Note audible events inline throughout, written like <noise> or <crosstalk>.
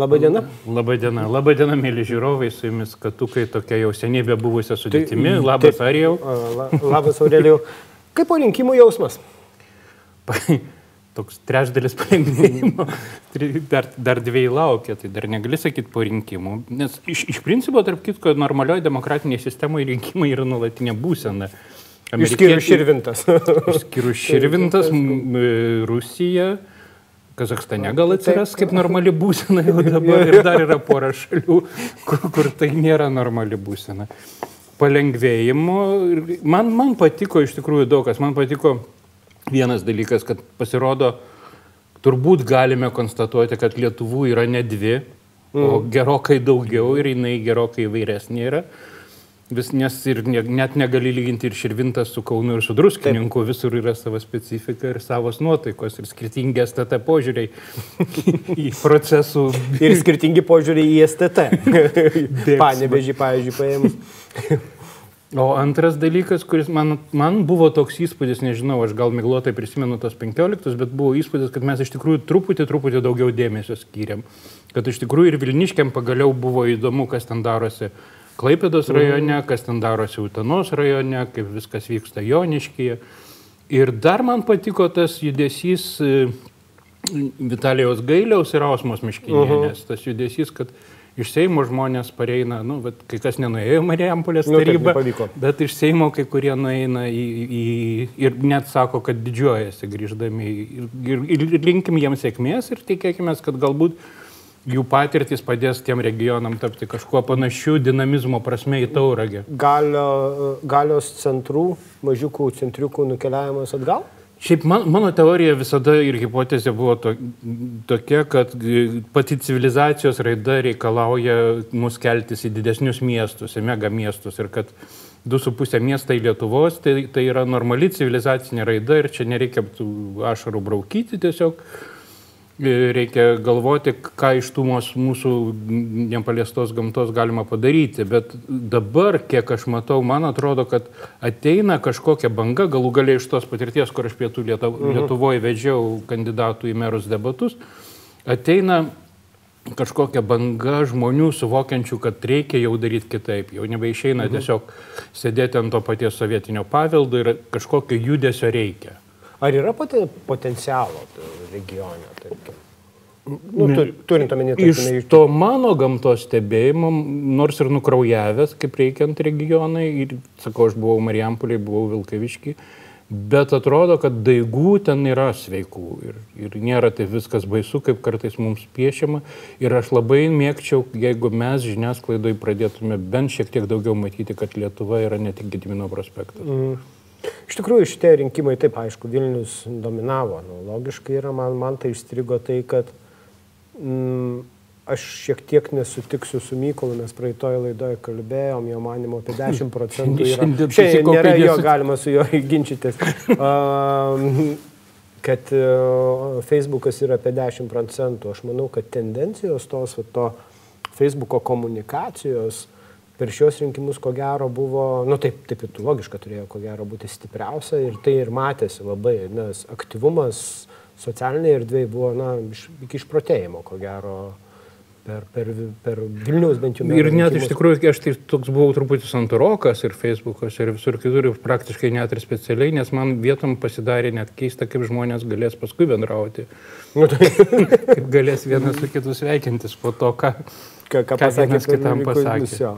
Labadiena. Labadiena, labadiena, mėly žiūrovai, su jumis katukai tokia jau seniai be buvusią sudėtimi. Labas, Taip. Arijau. La, labas, Aurelijau. Kaip po rinkimų jausmas? <laughs> Toks trečdalis palengvėjimo. <laughs> Dar, dar dviejai laukia, tai dar negali sakyti po rinkimų. Nes iš, iš principo, tarp kitko, normalioje demokratinėje sistemoje rinkimai yra nuolatinė būsena. Išskyrus širvintas. Išskyrus Širvintas, m- <laughs> m- Rusija, Kazakstane gal atsiras kaip normali būsena jau dabar ir dar yra pora šalių, kur, kur tai nėra normali būsena. Palengvėjimo. Man, man patiko iš tikrųjų daug kas. Man patiko vienas dalykas, kad pasirodo, turbūt galime konstatuoti, kad Lietuvų yra ne dvi, o gerokai daugiau ir jinai gerokai įvairesnė yra. Vis, nes ir ne, net negali lyginti ir širvintas su Kaunu ir su Druskininku, visur yra savo specifika ir savos nuotaikos ir skirtingi STT požiūriai <laughs> į procesų. Ir skirtingi požiūriai į STT. Panevežį, pavyzdžiui, paėmus. O antras dalykas, kuris man, man buvo toks įspūdis, nežinau, aš gal miglotai prisimenu tos 15, bet buvo įspūdis, kad mes iš tikrųjų truputį, truputį daugiau dėmesio skiriam. Kad iš tikrųjų ir Vilniškiam pagaliau buvo įdomu, kas ten darosi Klaipėdos rajone, kas ten darosi Utenos rajone, kaip viskas vyksta Joniškyje. Ir dar man patiko tas judesys e, Vitalijos Gailiaus ir Ausmos Miškinės, tas judesys, kad iš Seimo žmonės pareina, nu, bet kai kas nenuėjo Marijampolės Nu, taip, tarybą, bet iš Seimo kai kurie nueina į, į, ir net sako, kad didžiuojasi grįždami ir, ir, ir linkim jiems sėkmės ir tikėkime, kad galbūt jų patirtis padės tiem regionam tapti kažkuo panašiu dinamizmo prasme į tauragę. Galio, galios centrų, mažiukų centriukų nukeliavimas atgal? Šiaip man, mano teorija visada ir hipotezė buvo to, tokia, kad pati civilizacijos raida reikalauja mus keltis į didesnius miestus, į mega miestus ir kad 2,5 miestai Lietuvos tai, tai yra normali civilizacinė raida ir čia nereikia ašarų braukyti tiesiog. E, Reikia galvoti, ką iš tų mūs- mūsų nepaliestos gamtos galima padaryti. Bet dabar, kiek aš matau, man atrodo, kad ateina kažkokia banga, galų galiai iš tos patirties, kur aš pietų Lietu- Lietuvoje vedžiau kandidatų į merus debatus, ateina kažkokia banga žmonių suvokiančių, kad reikia jau daryti kitaip. Jau nebeišeina tiesiog sėdėti ant to paties sovietinio paveldo ir kažkokio judesio reikia. Ar yra poten, potencialo regione? tarkim? Nu, tur, turint omeny, Iš tarkime, to mano gamtos stebėjimo, nors ir nukraujavęs, kaip reikiant regionai, ir sakau, aš buvau Marijampolėje, buvau Vilkaviški, bet atrodo, kad daigų ten yra sveikų ir, ir nėra tai viskas baisu, kaip kartais mums piešiama. Ir aš labai mėgčiau, jeigu mes žiniasklaidai pradėtume bent šiek tiek daugiau matyti, kad Lietuva yra ne tik Gedimino prospektas. Mm. Iš tikrųjų, šitie rinkimai, taip, aišku, Vilnius dominavo. Nu, logiškai yra, man, man tai išstrigo tai, kad mm, aš šiek tiek nesutiksiu su Mykolu, mes praeitoje laidoje kalbėjom, jo manimo apie 10 <laughs> procentų yra. Šiandien nėra jo, galima su juo <laughs> ginčytis. Um, kad uh, Facebookas yra apie 10 procentų. Aš manau, kad tendencijos tos, va, to Facebooko komunikacijos per šios rinkimus ko gero buvo, nu taip, taip ir logiška turėjo ko gero būti stipriausia ir tai ir matėsi labai, nes aktyvumas socialinėje erdvėje buvo, na, iš, iki išprotėjimo ko gero per, per, per Vilnius bent jau. Ir net iš rinkimus. tikrųjų aš tai toks buvau truputį santarokas ir Facebookas ir visur kitur, ir praktiškai net ir specialiai, nes man vietom pasidarė net keista, kaip žmonės galės paskui bendrauti, Nu, tai, kaip galės vienas su kitu sveikintis po to, ką, ką, ką Ką pasakė kitam pasakė. jo.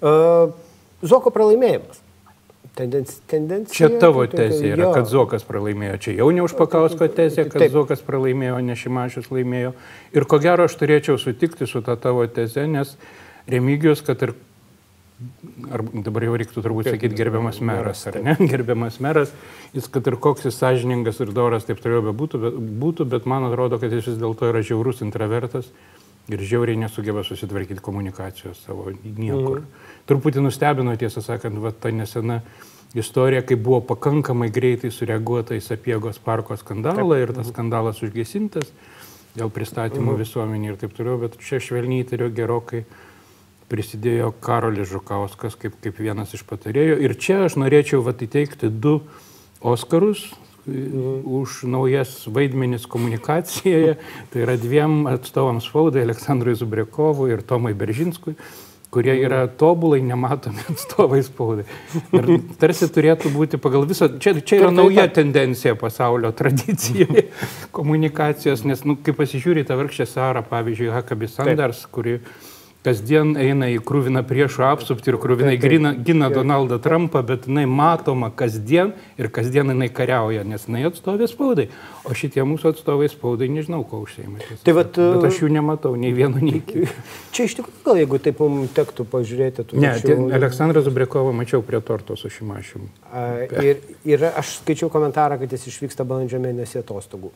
Zoko pralaimėjimas. Tendenci, tendencija. Čia tavo tezė yra, jo. kad Zokas pralaimėjo. Čia jau ne Užpakausko tezė, kad Taip. Zokas pralaimėjo, ne Šimašius laimėjo. Ir ko gero aš turėčiau sutikti su ta tavo teze, nes Remigijus, kad ir, ar dabar jau reiktų turbūt sakyti gerbiamas meras, ar ne? Gerbiamas meras, jis kad ir koks jis sąžiningas ir doras taip toliau bebūtų, bet, būtų, bet man atrodo, kad jis vis dėlto yra žiaurus intravertas. Ir žiauriai nesugeba susitvarkyti komunikacijos savo niekur. Mm. Truputį nustebino, tiesą sakant, va, ta nesena istorija, kai buvo pakankamai greitai sureaguota į Sapiegos parko skandalą ir tas skandalas užgesintas dėl pristatymų mm. visuomenį ir taip toliau, bet čia švelniai turiu gerokai prisidėjo Karolis Žukauskas kaip, kaip vienas iš patarėjų. Ir čia aš norėčiau vat, įteikti du Oskarus, mhm. Už naujas vaidmenis komunikacijoje, tai yra dviem atstovams spaudai, Aleksandrui Zubriekovui ir Tomai Beržinskui kurie yra tobulai nematomi <laughs> atstovai spaudai. Ir tarsi turėtų būti pagal visą, čia, čia yra nauja tendencija pasaulio tradicijoje <laughs> komunikacijos, nes, nu, kai pasižiūri tą vargšę Sarą, pavyzdžiui, Hakabi Sanders, kuri kasdien eina į krūviną priešų apsupti ir krūvinai grina, gina Donaldą Trumpą, bet jinai matoma kasdien ir kasdien jinai kariauja, nes jinai atstovė spaudai. O šitie mūsų atstovai spaudai nežinau, ko užsieima. Tai vat, bet aš jų nematau, nei vieno, nei kito. <laughs> Čia iš tikrųjų, gal jeigu taip mums tektų pažiūrėti, tu... Ne, tačiau... Aleksandras Zubrekovą mačiau prie torto su Šimašiumi. Ir, ir aš skaičiau komentarą, kad jis išvyksta balandžio mėnesį atostogų.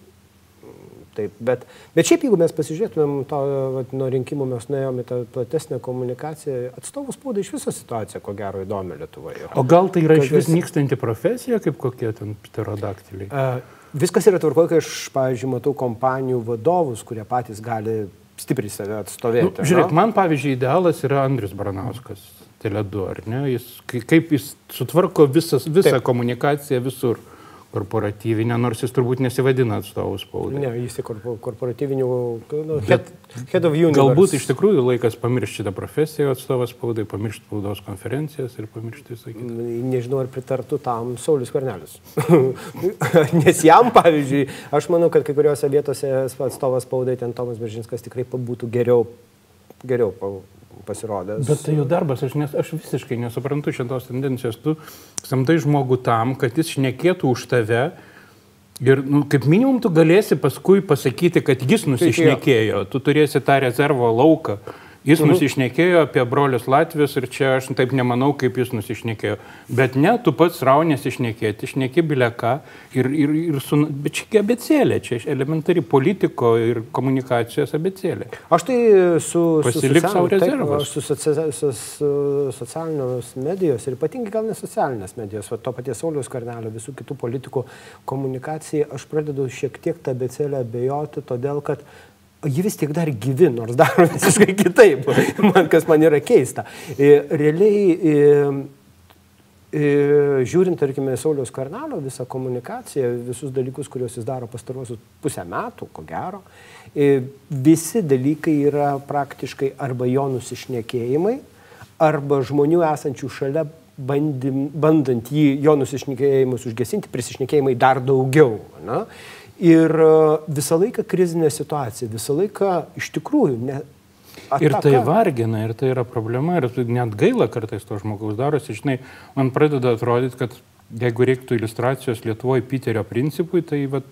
Taip, bet, bet šiaip jeigu mes pasižiūrėtumėm to, vat, nuo rinkimų mes nuėjome į tą platesnę komunikaciją, atstovų spaudai iš viso situacija, ko gero, įdomi Lietuvoje. O gal tai yra iš vis nykstanti profesija, kaip kokie ten pterodaktiliai? Uh, viskas yra tvarkoje, kai aš, pavyzdžiui, matau kompanijų vadovus, kurie patys gali stipriai save atstovėti. Nu, žiūrėk, no? man, pavyzdžiui, idealas yra Andris Baranauskas, Teledu, ar ne? Jis, kaip jis sutvarko visas, visą Taip. komunikaciją visur korporatyvinę, nors jis turbūt nesivadina atstovų spaudai. Ne, jis korporatyvinių, nu, head, head of universe. Galbūt iš tikrųjų laikas pamiršti šitą profesiją atstovas spaudai, pamiršti spaudos konferencijas ir pamiršti visą kitą. Nežinau, ar pritartų tam Saulis Karnelis. <laughs> Nes jam, pavyzdžiui, aš manau, kad kai kuriuose vietose atstovas spaudai, ten Tomas Beržinskas tikrai būtų geriau, geriau pasirodęs. Bet tai jų darbas, aš, nes, aš visiškai nesuprantu šitos tendencijos. Tu samtai žmogų tam, kad jis šnekėtų už tave. Ir nu, kaip minimum tu galėsi paskui pasakyti, kad jis nusišnekėjo, tu turėsi tą rezervo lauką. Jis mhm. nusišnekėjo apie brolius Latvijos ir čia aš taip nemanau, kaip jis nusišnekėjo. Bet ne, tu pats raunės išnekėti, išnekė bileka ir, ir, ir su... Bet čia abecėlė, čia elementari politiko ir komunikacijos abecėlė. Aš tai su... Pasilik savo rezervą. Su, su, su, su socialinės medijos ir ypatingai gal ne socialinės medijos, o to paties Sauliaus Karnelio, visų kitų politikų komunikacijai, aš pradedu šiek tiek tą abecėlę abejoti, todėl kad ji vis tiek dar gyvi, nors daro <laughs> visiškai kitaip, man, kas man yra keista. Realiai, žiūrint, tarkime, Sauliaus Karnalio visą komunikaciją, visus dalykus, kuriuos jis daro pastarosius pusę metų, ko gero, visi dalykai yra praktiškai arba jo nusišnekėjimai, arba žmonių esančių šalia bandim, bandant jį, jo nusišnekėjimus užgesinti, prisišnekėjimai dar daugiau. Na? Ir e, visą laiką krizinė situacija, visą laiką iš tikrųjų ne. Ataka. Ir tai vargina, ir tai yra problema, ir net gaila kartais to žmogaus darosi. Žinai, man pradeda atrodyti, kad jeigu reiktų iliustracijos Lietuvoje Piterio principui, tai vat,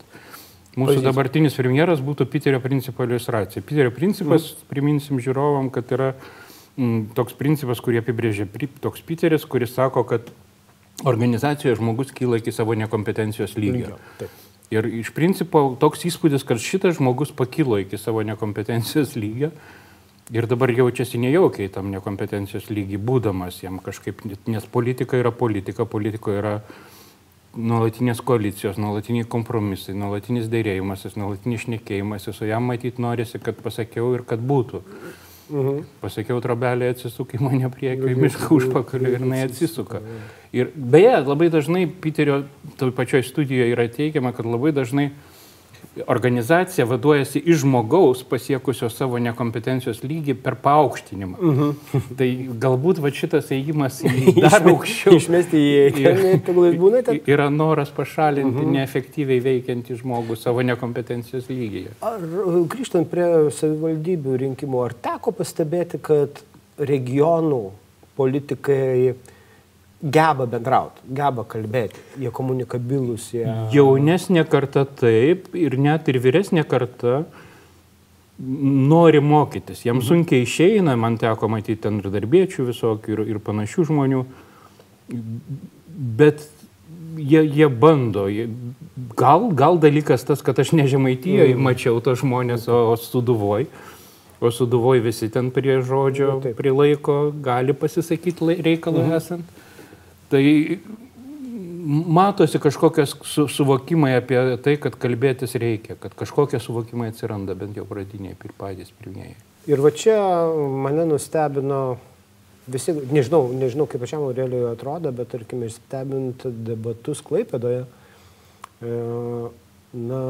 mūsų Pavyzdys. dabartinis premjeras būtų Piterio principo iliustracija. Piterio principas, mm. priminsim žiūrovam, kad yra m, mm, toks principas, kurį apibrėžia toks Piteris, kuris sako, kad organizacijoje žmogus kyla iki savo nekompetencijos lygio. lygio. Taip. Ir iš principo toks įspūdis, kad šitas žmogus pakilo iki savo nekompetencijos lygio ir dabar jaučiasi nejaukiai tam nekompetencijos lygiai, būdamas jam kažkaip, nes politika yra politika, politika yra nuolatinės koalicijos, nuolatiniai kompromisai, nuolatinis dėrėjimasis, nuolatinis šnekėjimasis, o jam matyti norisi, kad pasakiau ir kad būtų. Mhm. Pasakiau, trabelė atsisuk į mane priekį, į mišką užpakaliu ir jinai atsisuka. Ir beje, labai dažnai Piterio toj pačioj studijoje yra teigiama, kad labai dažnai organizacija vaduojasi iš žmogaus pasiekusio savo nekompetencijos lygį per paaukštinimą. Mhm. -huh. <laughs> Tai galbūt va šitas ėjimas <laughs> dar aukščiau. Išmesti į <laughs> ten. Yra noras pašalinti mhm. -huh. neefektyviai veikiantį žmogų savo nekompetencijos lygyje. Ar grįžtant prie savivaldybių rinkimų, ar teko pastebėti, kad regionų politikai geba bendrauti, geba kalbėti, jie komunikabilus. Jie... Jaunesnė karta taip ir net ir vyresnė karta nori mokytis. Jiems mhm. sunkiai išeina, man teko matyti ten ir darbiečių visokių ir, ir panašių žmonių, bet jie, jie bando. Jie, gal, gal dalykas tas, kad aš nežemaitijoje mhm. mačiau tos žmonės, o, o suduvoj. O suduvoj visi ten prie žodžio, nu, prie laiko gali pasisakyti reikalą mhm. esant. Tai matosi kažkokios su, suvokimai apie tai, kad kalbėtis reikia, kad kažkokie suvokimai atsiranda, bent jau pradiniai ir patys pirmieji. Ir va čia mane nustebino visi, nežinau, nežinau kaip pačiam Aurelijoje atrodo, bet tarkime, stebint debatus Klaipėdoje, na,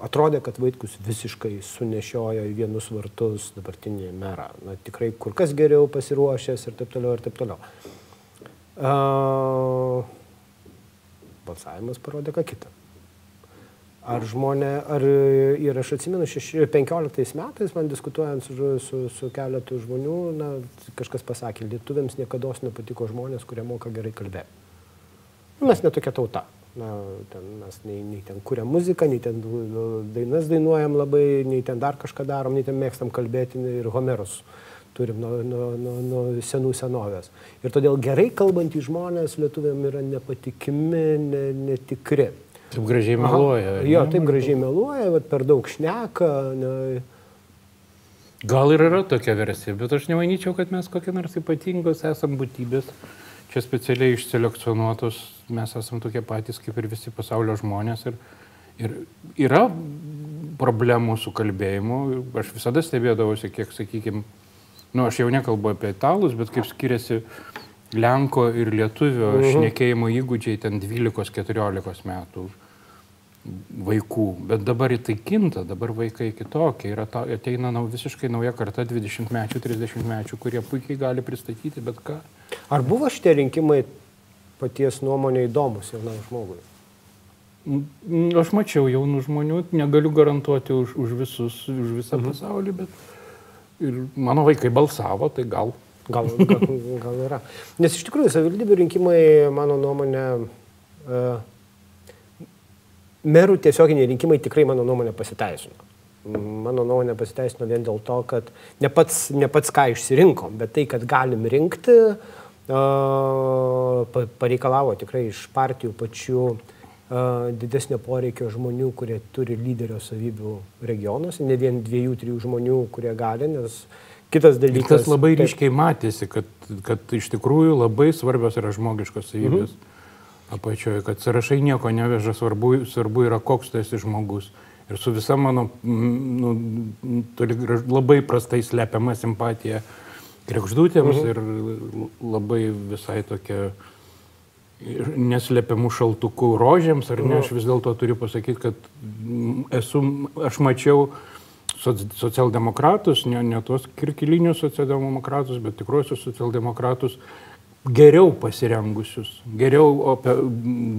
atrodė, kad Vaitkus visiškai sunešiojo į vienus vartus dabartinį merą. Na, tikrai kur kas geriau pasiruošęs ir taip toliau, ir taip toliau. Uh, balsavimas parodė ką kitą. Ar žmonė, ar ir aš atsimenu, 15 metais man diskutuojant su, su, su keletu žmonių, na, kažkas pasakė, lietuviams niekada nepatiko žmonės, kurie moka gerai kalbėti. Nu, mes netokia tauta. Na, ten mes nei, nei ten kuriam muziką, nei ten dainas dainuojam labai, nei ten dar kažką darom, nei ten mėgstam kalbėti ir Homerus turim nuo, nuo, nuo, nuo senų senovės. Ir todėl gerai kalbantys žmonės lietuviam yra nepatikimi, ne, netikri. Taip gražiai meluoja. Aha, jo, taip gražiai meluoja, bet per daug šneka. Ne. Gal ir yra tokia versija, bet aš nemanyčiau, kad mes kokie nors ypatingos esam būtybės. Čia specialiai išselekcionuotos, mes esam tokie patys kaip ir visi pasaulio žmonės. Ir, ir yra problemų su kalbėjimu. Aš visada stebėdavausi, kiek, sakykime, nu, aš jau nekalbu apie italus, bet kaip skiriasi Lenko ir Lietuvio -huh. šnekėjimo įgūdžiai ten 12-14 metų vaikų, bet dabar tai kinta, dabar vaikai kitokie, ta, ateina nau, visiškai nauja karta 20 mečių, 30 mečių, kurie puikiai gali pristatyti bet ką. Ar buvo šitie rinkimai paties nuomonė įdomus jaunam žmogui? Aš mačiau jaunų žmonių, negaliu garantuoti už, už visus, už visą mhm. pasaulį, bet ir mano vaikai balsavo, tai gal. Gal, <laughs> gal, gal yra. Nes iš tikrųjų savivaldybių rinkimai, mano nuomonė, uh, merų tiesioginiai rinkimai tikrai, mano nuomonė, pasiteisino. Mano nuomonė pasiteisino vien dėl to, kad ne pats, ne pats ką išsirinkom, bet tai, kad galim rinkti, uh, pareikalavo tikrai iš partijų pačių uh, didesnio poreikio žmonių, kurie turi lyderio savybių regionuose, ne vien dviejų, trijų žmonių, kurie gali, nes kitas dalykas. Ir tas labai taip, ryškiai matėsi, kad, kad iš tikrųjų labai svarbios yra žmogiškos savybės. Mhm apačioje, kad sąrašai nieko neveža, svarbu, svarbu yra koks tu esi žmogus. Ir su visa mano nu, toli, labai prastai slepiama simpatija krekždutėms mhm. ir labai visai tokia neslepiamų šaltukų rožėms, ar ne, aš vis dėlto turiu pasakyti, kad esu, aš mačiau socialdemokratus, ne, ne tuos kirkilinius socialdemokratus, bet tikruosius socialdemokratus, geriau pasirengusius, geriau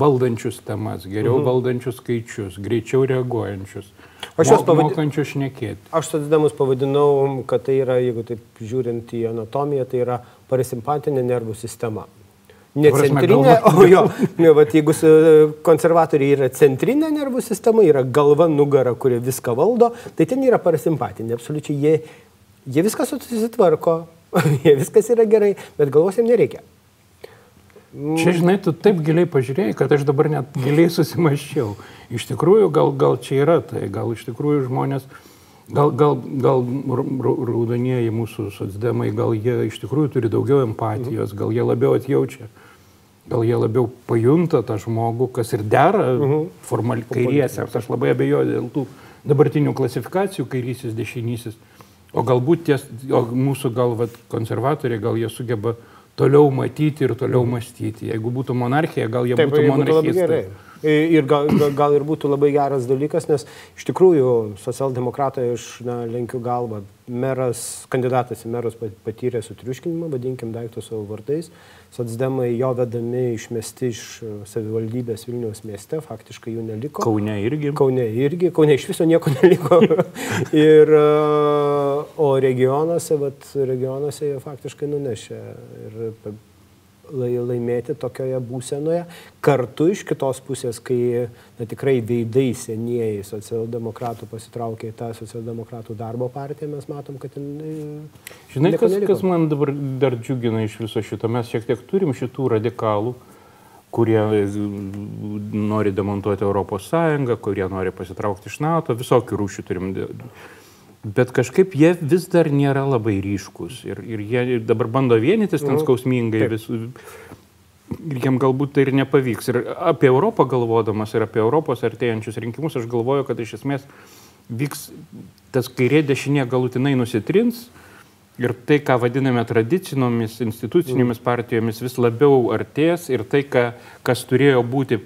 valdančius temas, geriau mhm. valdančius skaičius, greičiau reaguojančius. Aš juos pavadinčiau šnekėti. Aš sodinamus pavadinau, kad tai yra, jeigu taip žiūrint į anatomiją, tai yra parasimpatinė nervų sistema. Ne centrinė, o jo, <laughs> ne, vat, jeigu konservatoriai yra centrinė nervų sistema, yra galva, nugara, kuri viską valdo, tai ten yra parasimpatinė. Absoliučiai jie, jie viską susitvarko, <laughs> jie viskas yra gerai, bet galvos jiems nereikia. Čia, žinai, tu taip giliai pažiūrėjai, kad aš dabar net giliai susimaščiau. Iš tikrųjų, gal, gal čia yra tai, gal iš tikrųjų žmonės, gal, gal, gal raudonieji mūsų socdemai, gal jie iš tikrųjų turi daugiau empatijos, gal jie labiau atjaučia, gal jie labiau pajunta tą žmogų, kas ir dera uh -huh. formaliai kairiesiams. Aš labai abejoju dėl tų dabartinių klasifikacijų kairysis, dešinysis. O galbūt ties, o mūsų gal vat, konservatoriai, gal jie sugeba toliau matyti ir toliau mąstyti. Jeigu būtų monarchija, gal jie Taip, būtų monarchistai. Ir gal, gal, ir būtų labai geras dalykas, nes iš tikrųjų socialdemokratai aš na, lenkiu galvą. Meras, kandidatas į merus patyrė sutriuškinimą, vadinkim daiktus savo vardais. Sotsdemai jo vedami išmesti iš savivaldybės Vilniaus mieste, faktiškai jų neliko. Kaune irgi. Kaune irgi, Kaune iš viso nieko <laughs> neliko. ir, o regionuose, vat, regionuose jie faktiškai nunešė. Ir laimėti tokioje būsenoje. Kartu iš kitos pusės, kai na, tikrai veidai senieji socialdemokratų pasitraukė į tą socialdemokratų darbo partiją, mes matom, kad ten... E, Žinai, kas, neliko. kas man dabar dar džiugina iš viso šito, mes šiek tiek turim šitų radikalų kurie e, nori demontuoti Europos Sąjungą, kurie nori pasitraukti iš NATO, visokių rūšių turim bet kažkaip jie vis dar nėra labai ryškus ir, ir jie dabar bando vienytis ten mhm. skausmingai vis. Ir jiem galbūt tai ir nepavyks. Ir apie Europą galvodamas ir apie Europos artėjančius rinkimus aš galvoju, kad iš esmės vyks tas kairė dešinė galutinai nusitrins ir tai, ką vadiname tradicinomis institucinėmis mhm. partijomis, vis labiau artės ir tai, ką, kas turėjo būti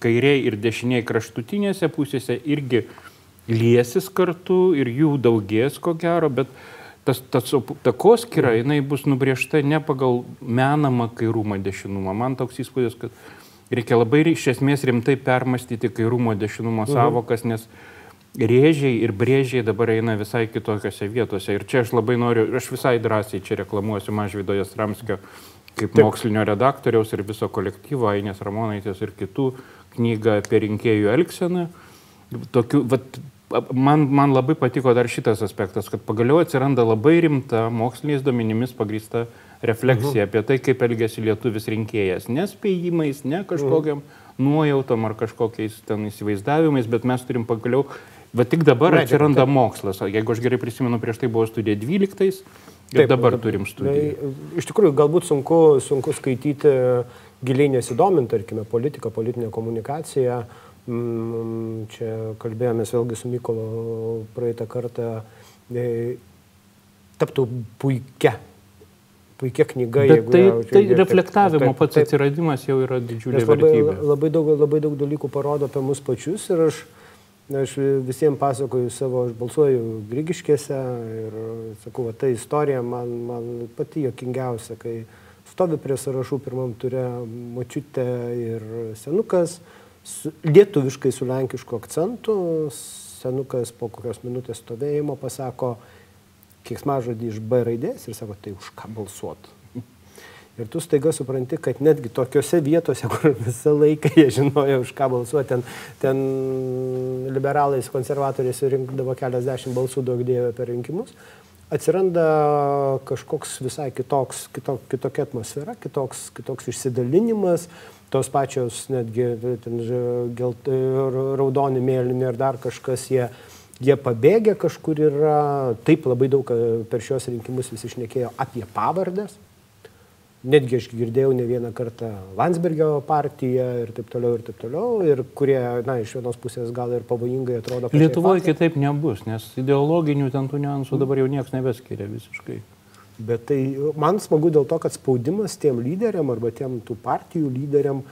kairiai ir dešiniai kraštutinėse pusėse irgi liesis kartu ir jų daugės ko gero, bet tas, tas takoskira, jinai bus nubriežta ne pagal menamą kairumą dešinumą. Man toks įspūdis, kad reikia labai iš esmės rimtai permastyti kairumo dešinumo mhm. savokas, nes rėžiai ir brėžiai dabar eina visai kitokiose vietose. Ir čia aš labai noriu, aš visai drąsiai čia reklamuosiu Mažvido Jastramskio kaip Taip. mokslinio redaktoriaus ir viso kolektyvo Ainės Ramonaitės ir kitų knygą apie rinkėjų elgseną. Tokių, vat, man, man labai patiko dar šitas aspektas, kad pagaliau atsiranda labai rimta moksliniais duomenimis pagrįsta refleksija uh -huh. apie tai, kaip elgesi lietuvis rinkėjas. Nespėjimais, ne kažkokiam uh -huh. nuojautom ar kažkokiais ten įsivaizdavimais, bet mes turim pagaliau, va tik dabar Medžiag, atsiranda taip. mokslas. Jeigu aš gerai prisimenu, prieš tai buvo studija 12. Ir taip, dabar turim studiją. Iš tikrųjų, galbūt sunku, sunku skaityti giliai nesidomint, tarkime, politiką, politinę komunikaciją. Mm, čia kalbėjomės vėlgi su Mykolo praeitą kartą. E, taptų puikia puikia knyga. Bet tai, yra, tai taip, reflektavimo taip, pats taip, atsiradimas jau yra didžiulė labai, vertybė. Labai daug, labai daug dalykų parodo apie mus pačius ir aš, aš visiems pasakoju savo, aš balsuoju Grigiškėse ir sakau, va, ta istorija man, man pati jokingiausia, kai stovi prie sąrašų pirmam turė močiutė ir senukas, su, lietuviškai su lenkišku akcentu, senukas po kokios minutės stovėjimo pasako, keiksmažodį iš B raidės ir sako, tai už ką balsuot. Ir tu staiga supranti, kad netgi tokiuose vietose, kur visą laiką jie žinojo, už ką balsuoti, ten, ten liberalais, konservatoriais rinkdavo keliasdešimt balsų daug dievė per rinkimus, atsiranda kažkoks visai kitoks, kitok, kitokia atmosfera, kitoks, kitoks išsidalinimas, tos pačios netgi ten, gelt, raudoni, mėlyni ir dar kažkas jie jie pabėgę kažkur yra, taip labai daug e, per šios rinkimus visi išnekėjo apie pavardės. Netgi aš girdėjau ne vieną kartą Landsbergio partiją ir taip toliau ir taip toliau, ir kurie, na, iš vienos pusės gal ir pavojingai atrodo. Lietuvoje kitaip nebus, nes ideologinių ten tų niuansų dabar jau niekas nebeskiria visiškai. Bet tai man smagu dėl to, kad spaudimas tiem lyderiam arba tiem tų partijų lyderiam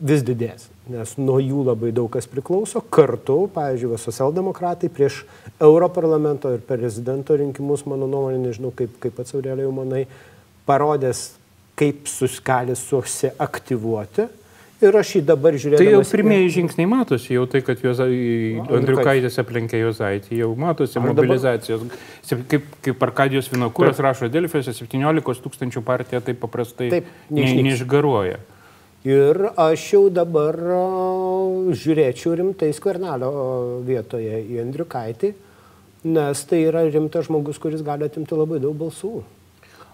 vis didės, nes nuo jų labai daug kas priklauso. Kartu, pavyzdžiui, socialdemokratai prieš Europarlamento ir prezidento rinkimus, mano nuomonė, nežinau kaip, kaip pats Aurelė jau manai, parodės, kaip suskali susiaktyvuoti. Ir aš jį dabar žiūrėjau. Tai jau pirmieji žingsniai matosi, jau tai, kad Andriukaitis aplenkė Jozaitį, jau matosi mobilizacijos. Dabar... Kaip, kaip Arkadijos Vinokūras rašo Delfiuose, 17 tūkstančių partija taip paprastai taip, neišgaruoja. Ne, Ir aš jau dabar žiūrėčiau rimtai skvernelio vietoje į Andriukaitį, nes tai yra rimtas žmogus, kuris gali atimti labai daug balsų.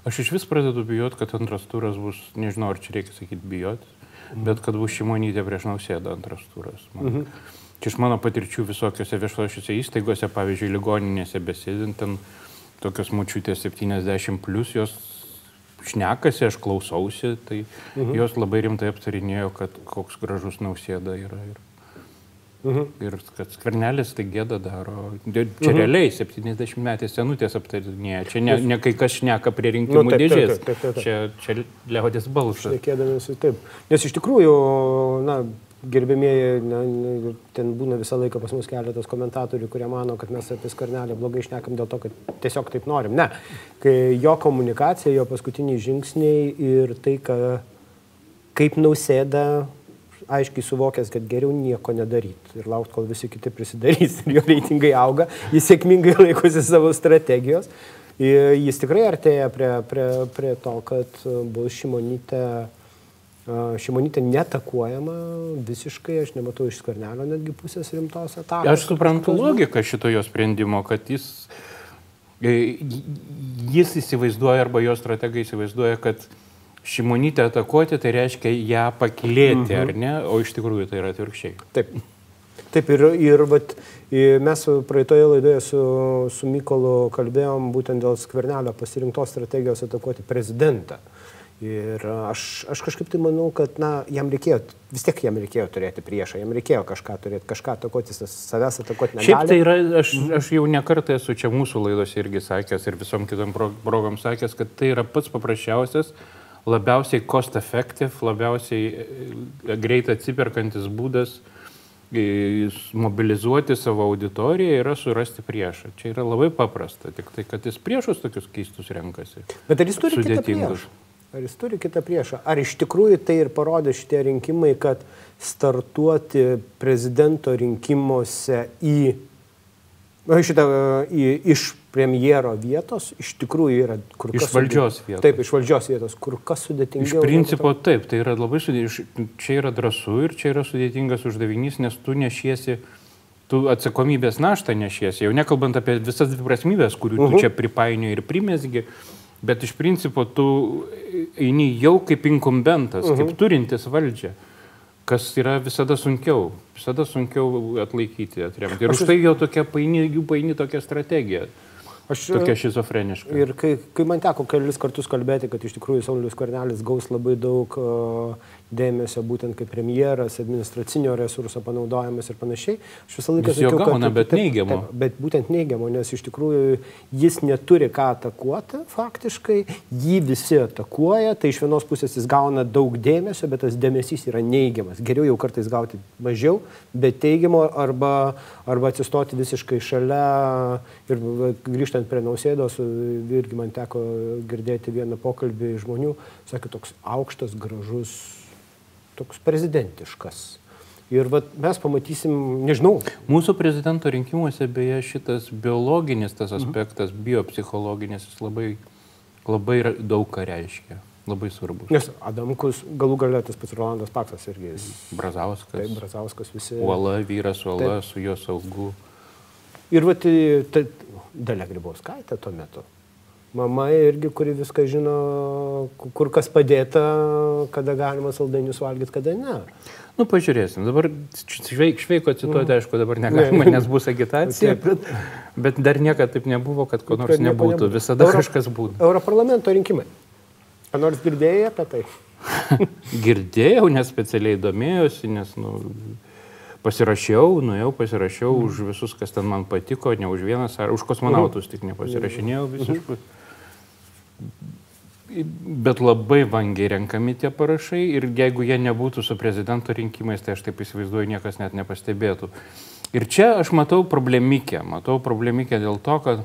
Aš iš vis pradedu bijoti, kad antras turas bus, nežinau, ar čia reikia sakyti bijoti. Bet kad bus šimonytė prieš nausėdą antras turas. Man. Mhm. Čia iš mano patirčių visokiose viešuosiuose įstaigose, pavyzdžiui, ligoninėse besėdint, ten tokios mučiutės 70 plus, jos šnekasi, aš klausausi, tai mhm. jos labai rimtai aptarinėjo, kad koks gražus nausėda yra. Ir, mhm. ir kad skvernelis tai gėda daro. Čia mhm. realiai 70 metės senutės aptarinėja. Čia ne, ne kai kas šneka prie rinkimų nu, taip, dėžės. Taip, taip, taip, taip. Čia, čia liaudės balsas. Šnekėdamėsi taip. Nes iš tikrųjų, na, gerbėmieji, ne, ne, ten būna visą laiką pas mus keletas komentatorių, kurie mano, kad mes apie skarnelį blogai išnekam dėl to, kad tiesiog taip norim. Ne, kai jo komunikacija, jo paskutiniai žingsniai ir tai, ka, kaip nausėda aiškiai suvokęs, kad geriau nieko nedaryti ir laukti, kol visi kiti prisidarys <laughs> ir jo reitingai auga, jis sėkmingai <laughs> laikosi savo strategijos. Ir jis tikrai artėja prie, prie, prie to, kad bus šimonytė Šimonytė netakuojama visiškai, aš nematau iš skvernelio netgi pusės rimtos atakos. Aš suprantu logiką šito jo sprendimo, kad jis, e, jis įsivaizduoja arba jo strategai įsivaizduoja, kad Šimonytę atakuoti tai reiškia ją pakilėti, mhm. ar ne, o iš tikrųjų tai yra atvirkščiai. Taip. Taip ir, ir vat, mes praeitoje laidoje su, su Mykolu kalbėjom būtent dėl skvernelio pasirinktos strategijos atakuoti prezidentą. Mhm Ir aš, aš kažkaip tai manau, kad na, jam reikėjo, vis tiek jam reikėjo turėti priešą, jam reikėjo kažką turėti, kažką atakuoti, savęs atakuoti negali. Šiaip tai yra, aš, aš jau nekartą esu čia mūsų laidose irgi sakęs ir visom kitom progom sakęs, kad tai yra pats paprasčiausias labiausiai cost effective, labiausiai e, greit atsiperkantis būdas e, mobilizuoti savo auditoriją yra surasti priešą. Čia yra labai paprasta, tik tai, kad jis priešus tokius keistus renkasi. Bet ar jis turi kitą priešą? Ar jis turi kitą priešą? Ar iš tikrųjų tai ir parodė šitie rinkimai, kad startuoti prezidento rinkimuose į šitą į, iš premjero vietos iš tikrųjų yra kur kas. Iš valdžios vietos. Taip, iš valdžios vietos, kur kas sudėtingiau. Iš principo taip, tai yra labai sudėtinga. Čia yra drąsu ir čia yra sudėtingas uždavinys, nes tu nešiesi, tu atsakomybės naštą nešiesi, jau nekalbant apie visas dviprasmybės, kurių uh -huh. tu mhm. čia pripainioji ir primesgi. Bet iš principo tu eini jau kaip inkumbentas, uh -huh. kaip mhm. turintis valdžią kas yra visada sunkiau, visada sunkiau atlaikyti, atremti. Ir už tai jau tokia paini, jų paini tokia strategija. Aš, tokia šizofreniška. Ir kai, kai man teko kelis kartus kalbėti, kad iš tikrųjų Saulis Karnelis gaus labai daug uh, dėmesio būtent kaip premjeras, administracinio resurso panaudojimas ir panašiai. Aš visą laiką sakiau, gauna, kad... Bet taip, neigiamo. Taip, bet būtent neigiamo, nes iš tikrųjų jis neturi ką atakuoti faktiškai, jį visi atakuoja, tai iš vienos pusės jis gauna daug dėmesio, bet tas dėmesys yra neigiamas. Geriau jau kartais gauti mažiau, bet teigiamo arba, arba atsistoti visiškai šalia ir grįžtant prie nausėdos, irgi man teko girdėti vieną pokalbį žmonių, sakė toks aukštas, gražus toks prezidentiškas. Ir vat, mes pamatysim, nežinau. Mūsų prezidento rinkimuose beje šitas biologinis tas mhm. aspektas, mhm. biopsichologinis, jis labai, labai daug ką reiškia. Labai svarbu. Nes Adamkus, galų galia tas pats Rolandas Paksas irgi. Jis... Brazauskas. Taip, Brazauskas visi. Uola, vyras Uola, taip. su jo saugu. Ir vat, tai, Dalia Grybauskaitė tuo metu mama irgi, kuri viską žino, kur kas padėta, kada galima saldainius valgyti, kada ne. Nu, pažiūrėsim. Dabar šveik, šveiko cituoti, mm. aišku, dabar negalima, nes bus agitacija. bet, bet dar niekada taip nebuvo, kad ko nors nebūtų. Visada Euro, kažkas būtų. Europarlamento rinkimai. Ar nors girdėjai apie tai? <laughs> Girdėjau, nes specialiai domėjosi, nes, nu, pasirašiau, nuėjau, pasirašiau mm. už visus, kas ten man patiko, ne už vienas, ar už kosmonautus mm. tik nepasirašinėjau visiškai. Mm bet labai vangiai renkami tie parašai ir jeigu jie nebūtų su prezidento rinkimais, tai aš taip įsivaizduoju, niekas net nepastebėtų. Ir čia aš matau problemikę. Matau problemikę dėl to, kad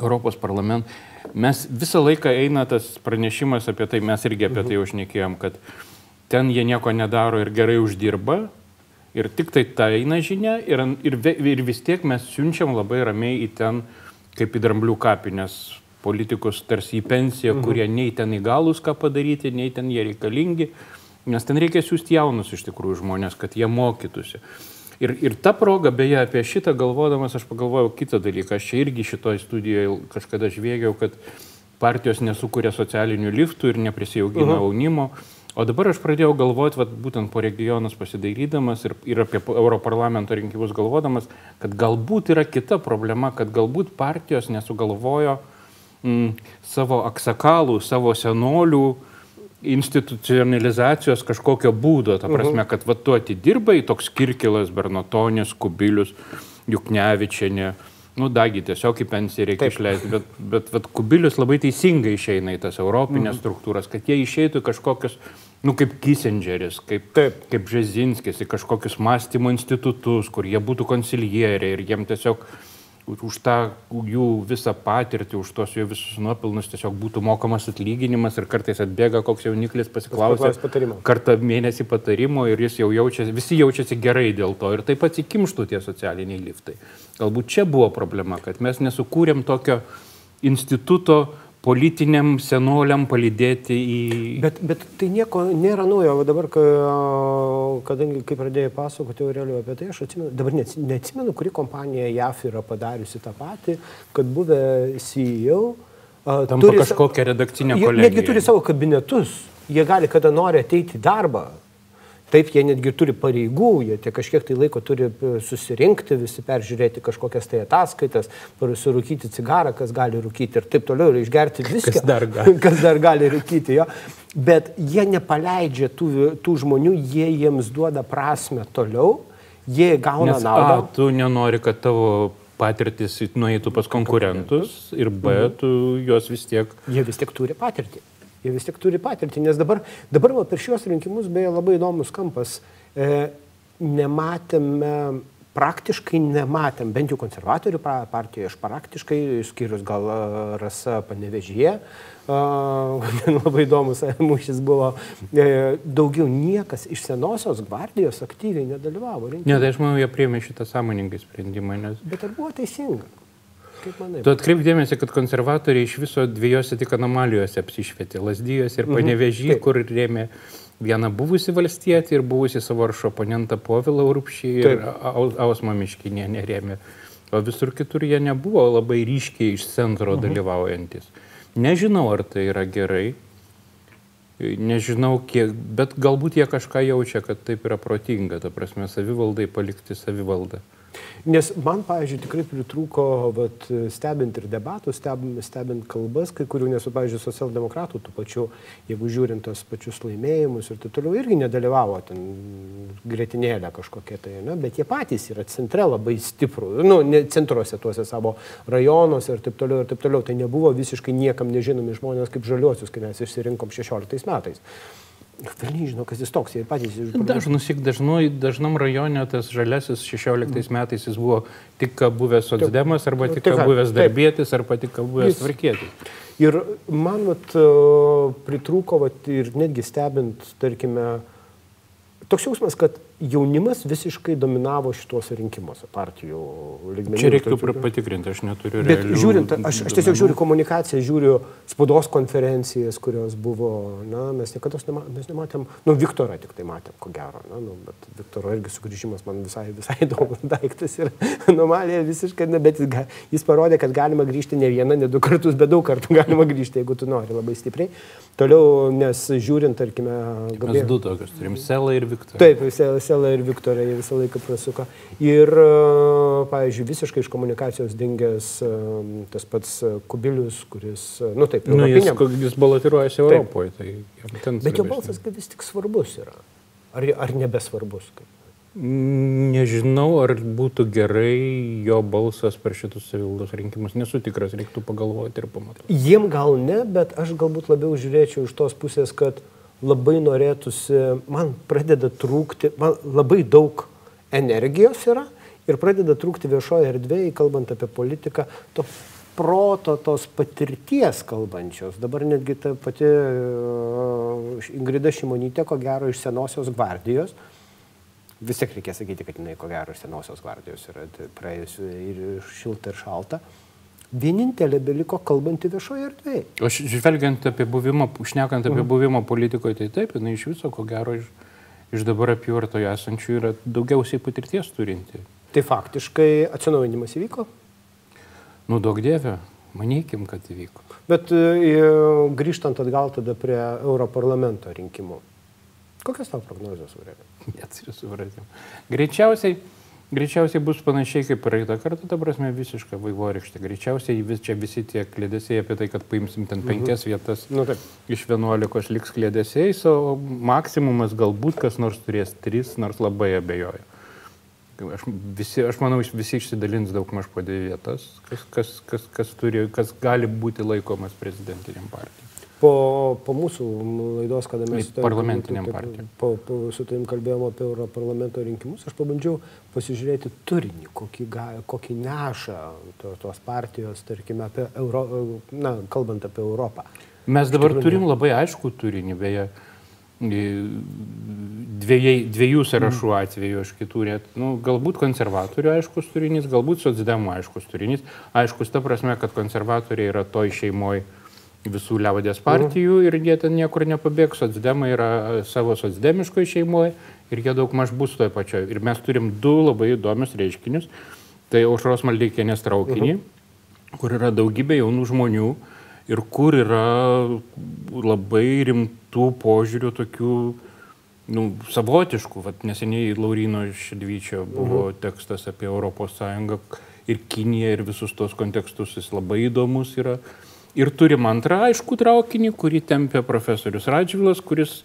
Europos parlament, mes visą laiką eina tas pranešimas apie tai, mes irgi apie tai užnekėjom, kad ten jie nieko nedaro ir gerai uždirba. Ir tik tai ta eina žinia ir, ir, ir vis tiek mes siunčiam labai ramiai į ten, kaip į dramblių kapinės politikus tarsi į pensiją, mhm. kurie nei ten įgalus ką padaryti, nei ten jie reikalingi, nes ten reikia siūsti jaunus iš tikrųjų žmonės, kad jie mokytųsi. Ir, ir ta proga, beje, apie šitą galvodamas, aš pagalvojau kitą dalyką. Aš čia irgi šitoje studijoje kažkada žvėgiau, kad partijos nesukuria socialinių liftų ir neprisijaugina uh mhm. O dabar aš pradėjau galvoti, vat, būtent po regionus pasidairydamas ir, ir apie Europarlamento rinkimus galvodamas, kad galbūt yra kita problema, kad galbūt partijos nesugalvojo mm, savo aksakalų, savo senolių institucionalizacijos kažkokio būdo. Ta prasme, mhm. kad va tu atidirbai toks Kirkilas, Bernotonis, Kubilius, Juknevičianė. Nu, dagi, tiesiog į pensiją reikia Taip. išleisti, bet, bet, bet Kubilius labai teisingai išeina į tas europinės mm. struktūras, kad jie išeitų kažkokius, nu, kaip Kissingeris, kaip, Taip. kaip Žezinskis, į kažkokius mąstymo institutus, kur jie būtų konsilieriai ir jiem tiesiog už tą jų visą patirtį, už tos jų visus nuopilnus tiesiog būtų mokamas atlyginimas ir kartais atbėga koks jauniklis pasiklausęs kartą mėnesį patarimo ir jis jau jaučiasi, visi jaučiasi gerai dėl to ir taip atsikimštų tie socialiniai liftai. Galbūt čia buvo problema, kad mes nesukūrėm tokio instituto, politiniam senoliam palydėti į... Bet, bet tai nieko nėra naujo. O dabar, kadangi kai pradėjai pasakoti Aurelio apie tai, aš atsimenu, dabar neatsimenu, kuri kompanija JAF yra padariusi tą patį, kad buvę CEO... Tampa turi kažkokią redakcinę kolegiją. Netgi turi savo kabinetus. Jie gali kada nori ateiti į darbą Taip, jie netgi turi pareigų, jie tie kažkiek tai laiko turi e, susirinkti, visi peržiūrėti kažkokias tai ataskaitas, surūkyti cigarą, kas gali rūkyti ir taip toliau, ir išgerti viską. Kas dar gali, <laughs> kas dar gali rūkyti jo. Bet jie nepaleidžia tų, tų žmonių, jie jiems duoda prasme toliau, jie gauna Nes, naudą. A, tu nenori, kad tavo patirtis nueitų pas konkurentus ir B, mhm. tu juos vis tiek. Jie vis tiek turi patirtį. Jie vis tik turi patirtį, nes dabar, dabar va, per šios rinkimus beje labai įdomus kampas. E, nematėme praktiškai nematėm, bent jau konservatorių partijoje, aš praktiškai, skirius gal rasa panevežyje, <laughs> labai įdomus mūšis buvo, e, daugiau niekas iš senosios gvardijos aktyviai nedalyvavo. Rinkimus. Ne, tai aš manau, jie priėmė šitą sąmoningai sprendimą. Nes... Bet ar buvo teisinga? Tu atkreipdėmėsi, kad konservatoriai iš viso dviejose tik anomalijose apsišvietė - Lasdyjos ir Panevežį, mhm. kur rėmė vieną buvusį valstietį ir buvusį savo aršo oponentą Povilą Rupšį ir Ausmą Miškinė nerėmė. O visur kitur jie nebuvo labai ryškiai iš centro mhm. dalyvaujantis. Nežinau, ar tai yra gerai, nežinau, kiek, bet galbūt jie kažką jaučia, kad taip yra protinga, ta prasme, savivaldai palikti savivaldą. Nes man, pavyzdžiui, tikrai pritrūko, vat, stebint ir debatų, stebint, stebint kalbas, kai kurių, nes, pavyzdžiui, socialdemokratų tų pačių, jeigu žiūrint tos pačius laimėjimus ir taip toliau, irgi nedalyvavo ten gretinėlę kažkokia tai, ne? bet jie patys yra centre labai stiprų, nu, ne centruose tuose savo rajonuose ir taip toliau ir taip toliau. Tai nebuvo visiškai niekam nežinomi žmonės kaip žaliuosius, kai mes išsirinkom 16 metais. Velniai žino, kas jis toks, jie patys žino. Dažnus, dažnu, dažnam rajone tas žalesis 16 metais jis buvo tik buvęs socdemas, arba tik buvęs darbėtis, arba tik buvęs tvarkėtis. Ir man vat, pritrūko, vat, ir netgi stebint, tarkime, toks jausmas, kad jaunimas visiškai dominavo šituose rinkimuose partijų lygmenyje. Čia reiktų tokių... patikrinti, aš neturiu. Bet žiūrint, aš, aš tiesiog žiūriu komunikaciją, žiūriu spaudos konferencijas, kurios buvo, na, mes niekada nema, mes nematėm, nu, Viktorą tik tai matėm, ko gero, na, nu, bet Viktoro irgi sugrįžimas man visai, visai <laughs> įdomus daiktas ir anomalija visiškai, na, bet jis, jis parodė, kad galima grįžti ne vieną, ne du kartus, bet daug kartų galima grįžti, jeigu tu nori labai stipriai. Toliau, nes žiūrint, tarkime, Gabriel... mes du tokius turim, Selą ir Viktorą. Taip, Selą Selą ir Viktorą jie visą laiką prasuka. Ir, e, pavyzdžiui, visiškai iš komunikacijos dingęs e, tas pats Kubilius, kuris, e, nu taip, nu, jis, jis balotiruojasi Europoje. Tai Bet jo balsas vis tik svarbus yra. Ar, ar nebesvarbus? Kaip? Nežinau, ar būtų gerai jo balsas per šitus savivaldos rinkimus. Nesu tikras, reiktų pagalvoti ir pamatyti. Jiem gal ne, bet aš galbūt labiau žiūrėčiau iš tos pusės, kad uh, labai norėtųsi, man pradeda trūkti, man labai daug energijos yra ir pradeda trūkti viešoje erdvėje, kalbant apie politiką, to proto, tos patirties kalbančios. Dabar netgi ta pati uh, Ingrida Šimonytė, ko gero, iš senosios gvardijos. Vis tiek reikia sakyti, kad jinai ko gero iš senosios gvardijos yra praėjusi ir šilta ir šalta. Uh, vienintelė beliko kalbanti viešoje erdvėje. O žvelgiant apie buvimą, šnekant apie mhm. buvimą politikoje, tai taip, jinai iš viso, ko gero, iš, iš dabar apyvartoje esančių yra daugiausiai patirties turinti. Tai faktiškai atsinaujinimas įvyko? Nu, daug dievė, manykim, kad įvyko. Bet e, grįžtant atgal tada prie Europarlamento rinkimų. Kokios tavo prognozijos, Aurelija? <laughs> Neturiu supratimo. Greičiausiai Greičiausiai bus panašiai kaip praeitą kartą, ta prasme visiška vaivorykštė. Greičiausiai vis, čia visi tie klėdėsiai apie tai, kad paimsim ten penkias mhm. vietas nu, taip. iš vienuolikos liks klėdėsiais, o maksimumas galbūt kas nors turės tris, nors labai abejoju. Aš, visi, aš manau, visi išsidalins daug maž po dvi vietas, kas, kas, kas, kas, turi, kas gali būti laikomas prezidentiniam partijai po, po mūsų laidos, kada mes su parlamentiniam partijom. Po, po, su tavim kalbėjome apie Europarlamento rinkimus, aš pabandžiau pasižiūrėti turinį, kokį, ga, kokį neša to, tos partijos, tarkime, apie Euro, na, kalbant apie Europą. Mes dabar Tikrųjų, turim labai aišku turinį, beje, dviejai, dviejų sąrašų mm. atveju, aš kitų net, nu, galbūt konservatorių aiškus turinys, galbūt socdemų aiškus turinys. Aiškus ta prasme, kad konservatoriai yra toj šeimoje visų liaudės partijų ir jie ten niekur nepabėgs, socdemai yra savo socdemiškoje šeimoje ir jie daug maž bus toje pačioje. Ir mes turim du labai įdomius reiškinius. Tai aušros maldeikienės traukinį, mhm. kur yra daugybė jaunų žmonių ir kur yra labai rimtų požiūrių tokių nu, savotiškų. Vat neseniai Laurino Šedvyčio buvo mhm. tekstas apie ES ir Kiniją ir visus tos kontekstus, jis labai įdomus yra. Ir turim antrą aišku traukinį, kurį tempia profesorius Radžvilas, kuris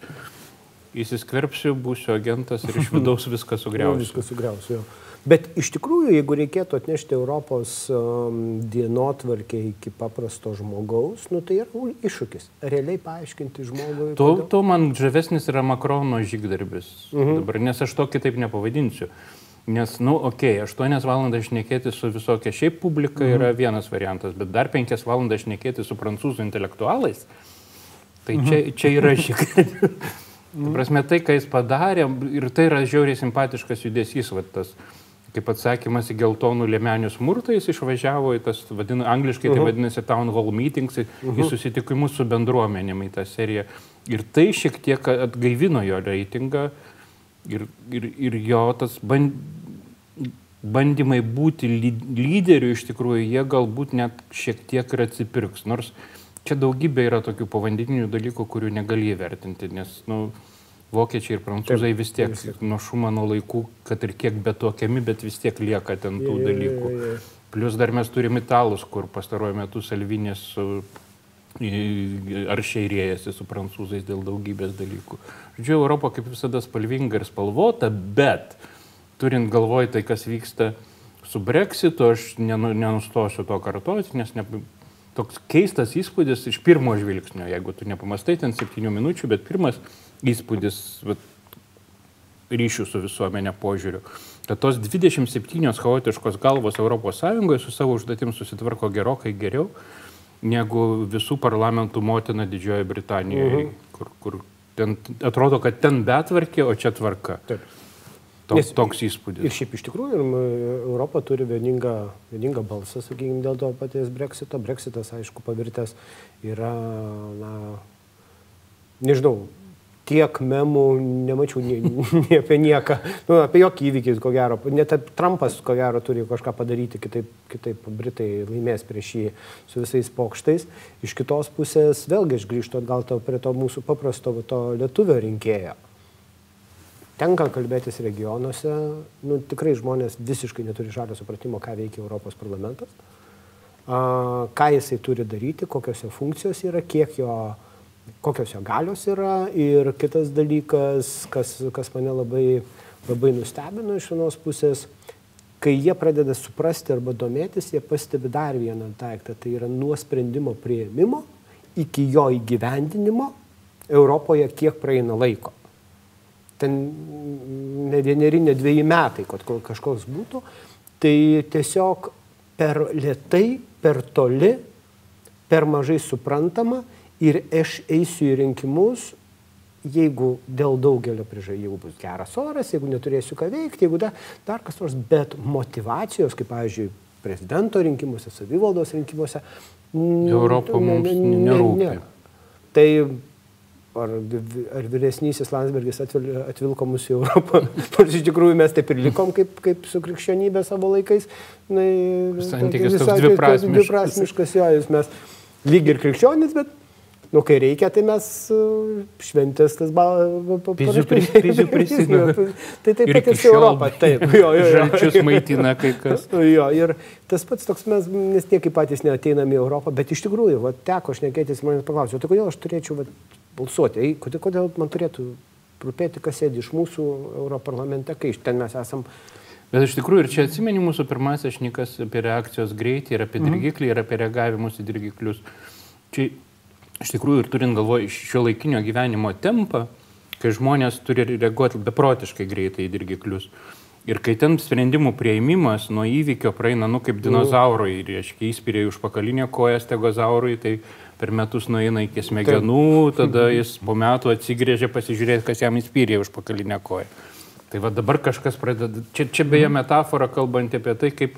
įsiskverbsiu, būsiu agentas ir iš <laughs> vidaus viską Nu, sugriausiu. viską sugriausiu. jo. Bet iš tikrųjų, jeigu reikėtų atnešti Europos um, dienotvarkę iki paprasto žmogaus, nu, tai yra iššūkis. Realiai paaiškinti žmogui. To, kodėl- to man žavesnis yra Makrono žygdarbis Mhm. dabar, nes aš to kitaip nepavadinsiu. Nes, nu, okei, okay, 8 valandas šnekėti su visokia šiaip publika Mhm. yra vienas variantas, bet dar 5 valandas šnekėti su prancūzų intelektualais, tai Mhm. čia, čia yra šiek. Tu <laughs> prasme, tai, ką jis padarė, ir tai yra žiauriai simpatiškas judesys, va, tas, kaip atsakymas į geltonų lėmenių smurtą, jis išvažiavo į tas, vadina, angliškai tai vadinasi town hall meetings, į, į susitikimus su bendruomenėm į tą seriją. Ir tai šiek tiek atgaivino jo reitingą ir, ir, ir jo tas ban, bandymai būti ly- lyderiu iš tikrųjų, jie galbūt net šiek tiek ir atsipirks. Nors čia daugybė yra tokių povandeninių dalykų, kurių negali įvertinti, nes, nu, vokiečiai ir prancūzai vis tiek nuo Šumano laikų, kad ir kiek betokiami, bet vis tiek lieka ten tų jo, dalykų. jo, jo. Plus dar mes turime italus, kur pastaruoju metu Salvinės su aršiai rėjasi su prancūzais dėl daugybės dalykų. Žodžiu, Europa kaip visada spalvinga ir spalvota, bet turint galvoj tai, kas vyksta su Brexitu, aš nenu, nenustosiu to kartoti, nes ne, toks keistas įspūdis iš pirmo žvilgsnio, jeigu tu nepamastai ten septynių minučių, bet pirmas įspūdis vat, ryšių su visuomenė požiūriu. Kad tos 27 chaotiškos galvos ES su savo užduotim susitvarko gerokai geriau negu visų parlamentų motina Didžiojoje Britanijoje, Mhm. kur, kur ten atrodo, kad ten betvarkė, o čia tvarka. Taip. To, Nes- toks Ir įspūdis. šiaip iš tikrųjų ir, m, Europa turi vieningą, vieningą balsą, sakykime, dėl to paties breksito. Brexitas, aišku, pavirtęs yra, na, nežinau, tiek memų nemačiau nei, <laughs> nei apie nieką, nu, apie jokį įvykį, ko gero. Net Trumpas, ko gero, turi kažką padaryti, kitaip, kitaip Britai laimės prieš jį su visais pokštais. Iš kitos pusės, vėlgi aš grįžtu atgal to, prie to mūsų paprasto to lietuvio rinkėjo tenka kalbėtis regionuose, nu, tikrai žmonės visiškai neturi žalio supratimo, ką veikia Europos parlamentas, a, ką jisai turi daryti, kokios jo funkcijos yra, kiek jo, kokios jo galios yra. Ir kitas dalykas, kas, kas mane labai, labai nustebino iš vienos pusės, kai jie pradeda suprasti arba domėtis, jie pastebi dar vieną daiktą, tai yra nuo sprendimo prieimimo iki jo įgyvendinimo Europoje kiek praeina laiko. Ten ne vieneri, ne dviejai metai, kad kažkoks būtų, tai tiesiog per lietai, per toli, per mažai suprantama ir aš eisiu į rinkimus, jeigu dėl daugelio priežasčių, jeigu bus geras oras, jeigu neturėsiu ką veikti, jeigu da, dar kas nors, bet motivacijos, kaip, pavyzdžiui, prezidento rinkimuose, savivaldos rinkimuose, Europa ne- mums ne- ne- nerūpi. nėra. Tai ar, ar vyresnysis Landsbergis atvil, atvilko mus į Europą, <laughs> nors iš tikrųjų mes taip ir likom kaip, kaip su krikščionybė savo laikais. Na, Santykis toks dviprasmiškas. dviprasmiškas, jo, jūs mes lyg ir krikščionis, bet, nu, kai reikia, tai mes uh, šventės tas balas. Pizių pri- pizių prisimena. <laughs> Tai taip pat ir su Europą. Taip, <laughs> jo, jo, jo. Žalčius maitina kai kas. <laughs> Jo, ir tas pats toks mes, nes niekaip patys neateiname į Europą, bet iš tikrųjų, va, teko šnekėtis, manęs paklausė, tai kodėl aš turėčiau va, balsuoti, Ei, kodėl, kodėl man turėtų rūpėti, kas sėdi iš mūsų Europarlamente, kai iš ten mes esam. Bet iš tikrųjų ir čia atsimeni mūsų pirmasis šnikas apie reakcijos greitį ir apie dirgiklį ir apie reagavimus į dirgiklius. Čia iš tikrųjų ir turint galvoje šio laikinio gyvenimo tempą, kai žmonės turi reaguoti beprotiškai greitai į dirgiklius. Ir kai ten sprendimų prieimimas nuo įvykio praeina, nu kaip dinozaurui, reiškia, įspyrė už pakalinę koją stegozaurui, tai per metus nueina iki smegenų, tada jis po metų atsigrėžia pasižiūrėti, kas jam įspyrė už pakalinę koją. Tai va dabar kažkas pradeda, čia, čia beje metafora kalbant apie tai, kaip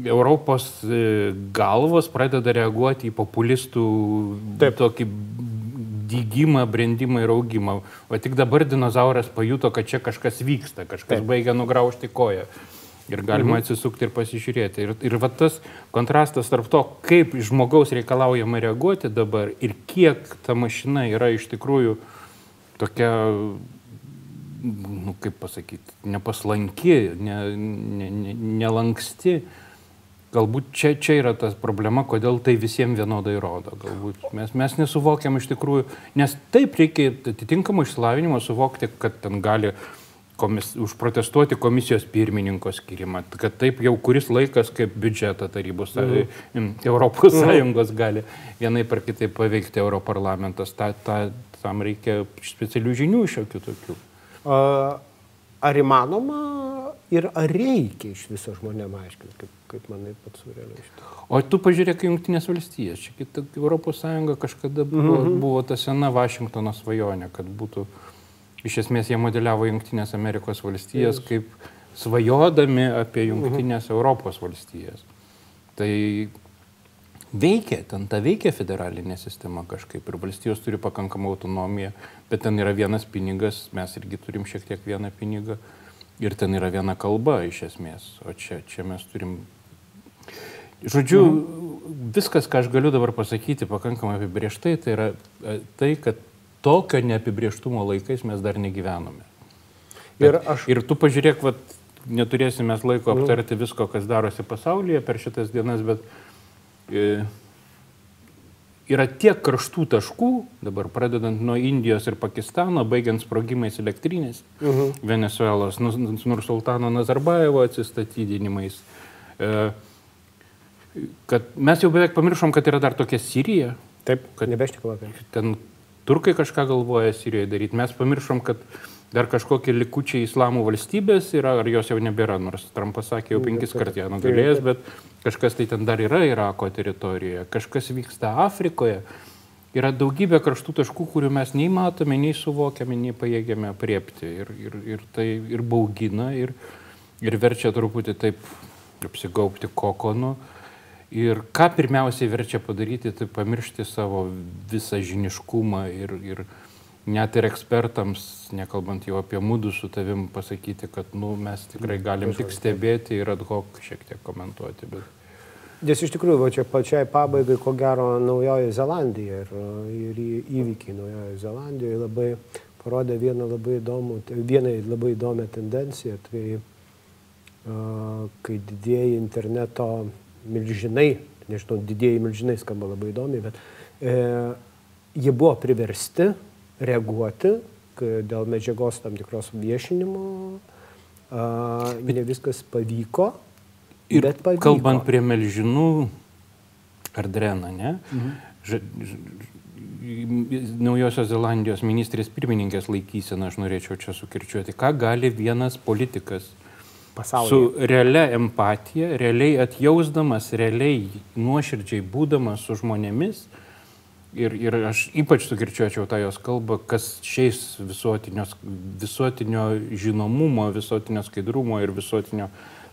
Europos e, galvos pradeda reaguoti į populistų Taip. tokį dygimą, brendimą ir augimą. O tik dabar dinozauras pajuto, kad čia kažkas vyksta, kažkas Taip. baigia nugraužti koją. Ir galima mhm. atsisukti ir pasižiūrėti. Ir, ir va tas kontrastas tarp to, kaip žmogaus reikalaujama reaguoti dabar ir kiek ta mašina yra iš tikrųjų tokia, nu kaip pasakyti, nepaslanki, ne, ne, ne, nelanksti. Galbūt čia, čia yra tas problema, kodėl tai visiems vienodai rodo. Galbūt mes, mes nesuvokiam iš tikrųjų, nes taip reikia atitinkamą išsilavinimą suvokti, kad ten gali komis, užprotestuoti komisijos pirmininko skirimą, kad taip jau kuris laikas kaip biudžetą tarybos, mhm. Europos mhm. Sąjungos gali vienai par kitaip paveikti Europarlamentas. Ta, ta, tam reikia specialių žinių šiokių tokių. Ar įmanoma ir ar reikia iš viso žmonėm aiškinti, kaip, kaip manai pats surėlė iš to? O tu pažiūrėk Junktinės valstijas. Čia kita Europos Sąjunga kažkada buvo, mm -hmm. buvo ta sena Vašingtono svajonė, kad būtų, iš esmės jie modeliavo Junktinės Amerikos valstijas yes. kaip svajodami apie Junktinės mm -hmm. Europos valstijas. Tai veikia, ten ta veikia federalinė sistema kažkaip ir valstijos turi pakankamą autonomiją, bet ten yra vienas pinigas, mes irgi turim šiek tiek vieną pinigą. Ir ten yra viena kalba iš esmės, o čia, čia mes turim. Žodžiu, mhm. viskas, ką aš galiu dabar pasakyti pakankamai apibrieštai, tai yra e, tai, kad tokio neapibrieštumo laikais mes dar negyvename. Bet, ir, aš... ir tu pažiūrėk, vat, neturėsime laiko mhm. aptarti visko, kas darosi pasaulyje per šitas dienas, bet e, yra tiek karštų taškų, dabar pradedant nuo Indijos ir Pakistano, baigiant sprogimais elektrinės, uh mhm. -huh. Venezuelos, Nursultano Nazarbaevo atsistatydinimais, e, kad mes jau beveik pamiršom, kad yra dar tokia Sirija. Taip, kad nebeštikau apie. Ten turkai kažką galvoja Sirijoje daryti. Mes pamiršom, kad dar kažkokie likučiai islamų valstybės yra, ar jos jau nebėra, nors Trumpas sakė jau penkis kartus ją nugalėjęs, bet kažkas tai ten dar yra Irako teritorijoje, kažkas vyksta Afrikoje. Yra daugybė kraštų taškų, kurių mes nei matome, nei suvokiame, nei pajėgiame apriepti. Ir, ir, ir tai ir baugina, ir, ir verčia truputį taip apsigaupti kokonu. Ir ką pirmiausiai verčia padaryti, tai pamiršti savo visą žiniškumą ir, ir, net ir ekspertams, nekalbant jau apie mūdų su tavim, pasakyti, kad nu, mes tikrai galim tik stebėti ir ad hoc šiek tiek komentuoti. Bet... Nes iš tikrųjų, va čia pačiai pabaigai, ko gero, Naujojo Zelandija ir, ir įvykiai Naujojo Zelandijoje labai parodė vieną labai, įdomų, vieną labai įdomią tendenciją, tai kai didėjai interneto milžinai, nežinau, didėjai milžinai skamba labai įdomiai, bet e, jie buvo priversti reaguoti dėl medžiagos tam tikros viešinimo. Bet, ne viskas pavyko. Ir bet pavyko. kalbant prie melžinų ar dreną, ne? Mhm. Ž, ž, Naujosios Zelandijos ministrės pirmininkės laikysena, aš norėčiau čia sukirčiuoti, ką gali vienas politikas Pasaulyje. su realia empatija, realiai atjausdamas, realiai nuoširdžiai būdamas su žmonėmis, uh, Ir, ir aš ypač sukirčiuočiau tą jos kalbą, kas šiais visuotinio žinomumo, visuotinio skaidrumo ir visuotinio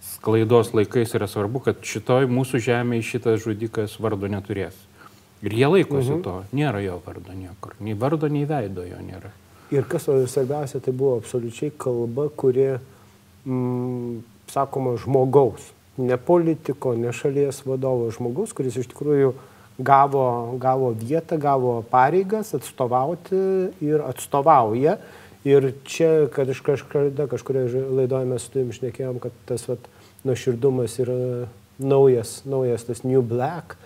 sklaidos laikais yra svarbu, kad šitoj mūsų žemėje šitas žudikas vardo neturės. Ir jie laikosi mhm. to, nėra jo vardo niekur, nei vardo, nei veido jo nėra. Ir kas svarbiausia, tai buvo absoliučiai kalba, kuri, mm, sakoma, žmogaus, ne politiko, ne šalies vadovo žmogus, kuris iš tikrųjų gavo, gavo vietą, gavo pareigas atstovauti ir atstovauja. Ir čia, kad iš kažkada, kažkurioje laidoje mes su tavim šnekėjom, kad tas vat, nuoširdumas yra naujas, naujas tas New Black,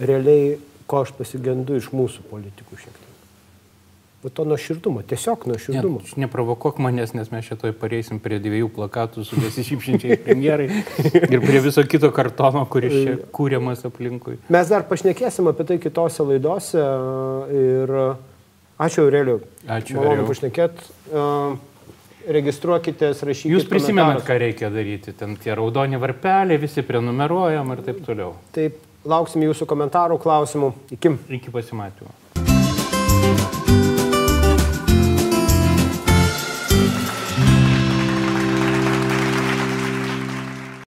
realiai, ko aš pasigendu iš mūsų politikų šiek tiek. To nuoširdumo, tiesiog nuoširdumo. Ne, neprovokuok manęs, nes mes šitoj pareisim prie dviejų plakatų su besišypšinčiais premjerai <laughs> ir prie viso kito kartono, kuris čia kūriamas aplinkui. Mes dar pašnekėsim apie tai kitose laidose ir ačiū Aureliu. Ačiū. Malonu pašnekėti. Registruokitės, rašykite. Jūs prisimenat, ką reikia daryti. Ten tie raudoni varpeliai, visi prenumeruojam ir taip toliau. Taip, lauksim jūsų komentarų, klausimų. Iki. Iki pasimatymų.